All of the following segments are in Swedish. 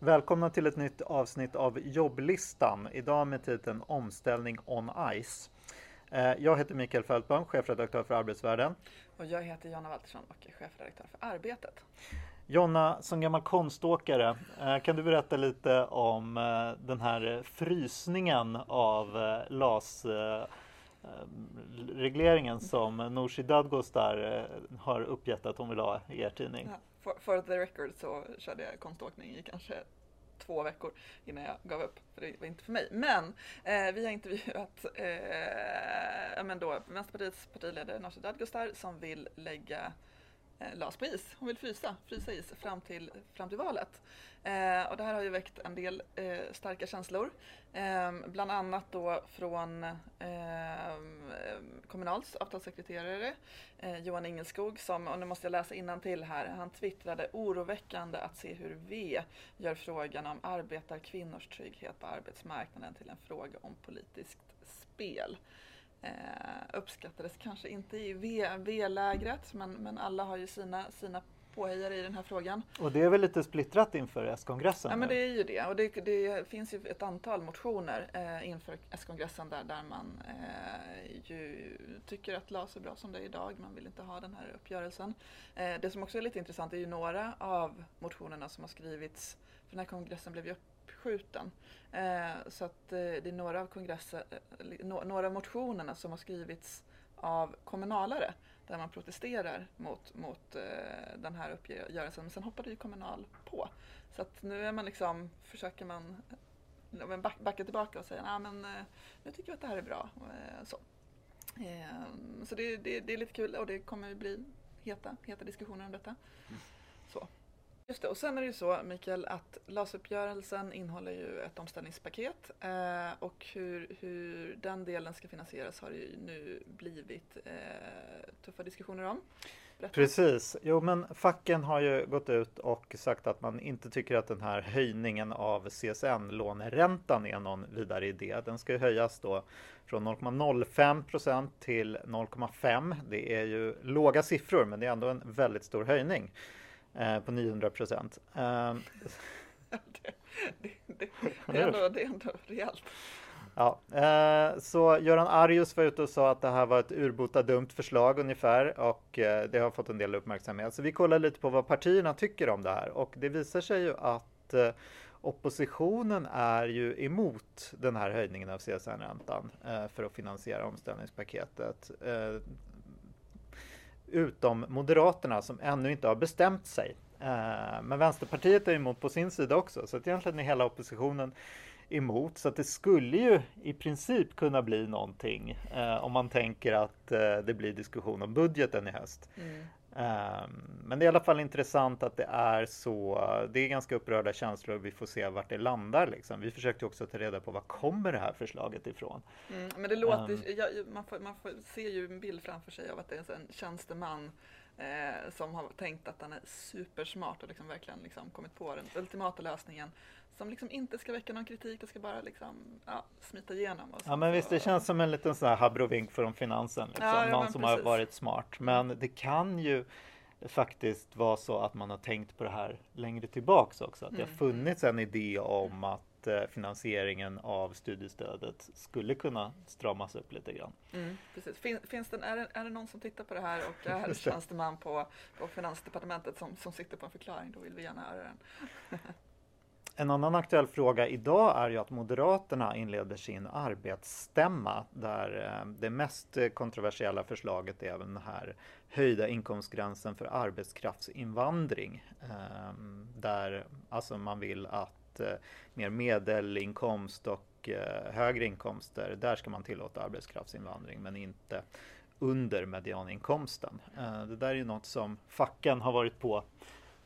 Välkomna till ett nytt avsnitt av jobblistan. Idag med titeln Omställning on Ice. Eh, jag heter Mikael Fältbaum, chefredaktör för Arbetsvärlden. Och jag heter Jonna Waltersson och är chefredaktör för Arbetet. Jonna, som gammal konståkare, eh, kan du berätta lite om eh, den här frysningen av LAS Eh, regleringen som Nooshi Dadgostar eh, har uppgett att hon vill ha i er tidning? Ja, for, for the record så körde jag konståkning i kanske två veckor innan jag gav upp, för det var inte för mig. Men eh, vi har intervjuat eh, men då, Vänsterpartiets partiledare Nooshi Dadgostar som vill lägga eh, på is. Hon vill frysa, frysa is fram till, fram till valet. Eh, och det här har ju väckt en del eh, starka känslor. Eh, bland annat då från eh, Kommunals avtalssekreterare eh, Johan Ingelskog som, och nu måste jag läsa till här, han twittrade oroväckande att se hur V gör frågan om arbetarkvinnors trygghet på arbetsmarknaden till en fråga om politiskt spel. Eh, uppskattades kanske inte i V-lägret men, men alla har ju sina, sina påhejare i den här frågan. Och det är väl lite splittrat inför S-kongressen? Ja, men det är ju det. Och det, det finns ju ett antal motioner eh, inför S-kongressen där, där man eh, ju tycker att LAS är bra som det är idag. Man vill inte ha den här uppgörelsen. Eh, det som också är lite intressant är ju några av motionerna som har skrivits, för den här kongressen blev ju uppskjuten. Eh, så att eh, det är några av, kongresser, eh, några av motionerna som har skrivits av kommunalare där man protesterar mot, mot eh, den här uppgörelsen. Men sen hoppade ju Kommunal på. Så att nu är man liksom, försöker man eh, back, backa tillbaka och säga nej men eh, nu tycker vi att det här är bra. Eh, så eh, så det, det, det, är lite kul och det kommer bli heta, heta diskussioner om detta. Mm. Just det, och sen är det ju så Mikael att LAS-uppgörelsen innehåller ju ett omställningspaket eh, och hur, hur den delen ska finansieras har det ju nu blivit eh, tuffa diskussioner om. Berätta. Precis, jo men facken har ju gått ut och sagt att man inte tycker att den här höjningen av CSN-låneräntan är någon vidare idé. Den ska ju höjas då från 0,05 procent till 0,5. Det är ju låga siffror men det är ändå en väldigt stor höjning eh, på 900 procent. Eh, det, det, det, det, är ändå, det är ändå rejält. Ja, eh, så Göran Arius var ute och sa att det här var ett urbota dumt förslag ungefär och eh, det har fått en del uppmärksamhet. Så vi kollar lite på vad partierna tycker om det här och det visar sig ju att eh, oppositionen är ju emot den här höjningen av CSN-räntan för att finansiera omställningspaketet. Utom Moderaterna som ännu inte har bestämt sig. Eh, men Vänsterpartiet är emot på sin sida också, så att egentligen är hela oppositionen emot. Så att det skulle ju i princip kunna bli någonting eh, om man tänker att eh, det blir diskussion om budgeten i höst. Mm. Ehm, men det är i alla fall intressant att det är så. Det är ganska upprörda känslor och vi får se vart det landar. Liksom. Vi försökte också ta reda på var kommer det här förslaget ifrån? Mm, men det låter, um, ja, man, får, man får, ser ju en bild framför sig av att det är en tjänsteman eh, som har tänkt att den är supersmart och liksom verkligen liksom kommit på den ultimata lösningen som liksom inte ska väcka någon kritik, det ska bara liksom, ja, smita igenom. ja men visst, det känns som en liten sån här habrovink från finansen, liksom. ja, någon som precis. har varit smart. Men det kan ju faktiskt vara så att man har tänkt på det här längre tillbaks också. Att mm. det har mm. funnits en idé om att eh, finansieringen av studiestödet skulle kunna stramas upp lite grann. Mm, precis. Fin, finns det, är, det, är det någon som tittar på det här och är tjänsteman på, på Finansdepartementet som, som sitter på en förklaring, då vill vi gärna höra den. En annan aktuell fråga idag är ju att Moderaterna inleder sin arbetsstämma där eh, det mest kontroversiella förslaget är den här höjda inkomstgränsen för arbetskraftsinvandring. Ehm, där alltså man vill att Eh, mer medelinkomst och eh, högre inkomster, där ska man tillåta arbetskraftsinvandring men inte under medianinkomsten. Eh, det där är ju något som facken har varit på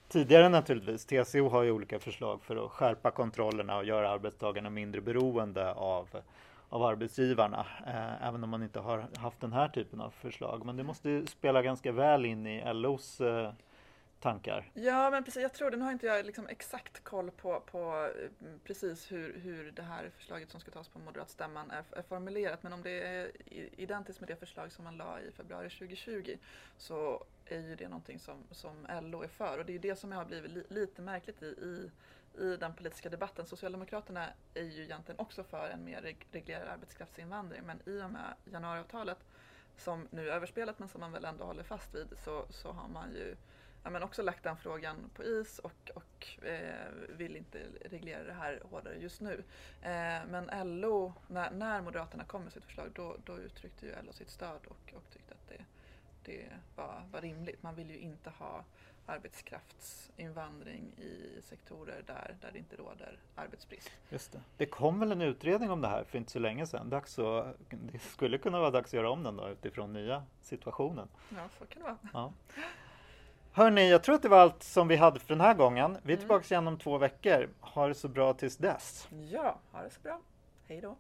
tidigare naturligtvis. TCO har ju olika förslag för att skärpa kontrollerna och göra arbetstagarna mindre beroende av, av arbetsgivarna. Eh, även om man inte har haft den här typen av förslag. Men det måste ju spela ganska väl in i LOs eh, tankar? Ja, men precis. Jag tror, den har inte jag liksom exakt koll på, på eh, precis hur, hur det här förslaget som ska tas på moderatstämman är, är formulerat. Men om det är identiskt med det förslag som man la i februari 2020 så är ju det någonting som, som LO är för. Och det är det som har blivit li, lite märkligt i, i, i den politiska debatten. Socialdemokraterna är ju egentligen också för en mer reglerad arbetskraftsinvandring. Men i och med januariavtalet som nu är överspelat men som man väl ändå håller fast vid så, så har man ju ja, men också lagt den frågan på is och, och eh, vill inte reglera det här hårdare just nu. Eh, men LO, när, när Moderaterna kom med sitt förslag, då, då uttryckte ju LO sitt stöd och, och tyckte att det, det var, var rimligt. Man vill ju inte ha arbetskraftsinvandring i sektorer där, där det inte råder arbetsbrist. Just det. det kom väl en utredning om det här för inte så länge sedan. Dags att, det skulle kunna vara dags att göra om den då utifrån nya situationen. Ja, så kan det vara. Ja. Hörni, jag tror att det var allt som vi hade för den här gången. Vi är mm. tillbaka igen om två veckor. Ha det så bra tills dess. Ja, ha det så bra. Hej då.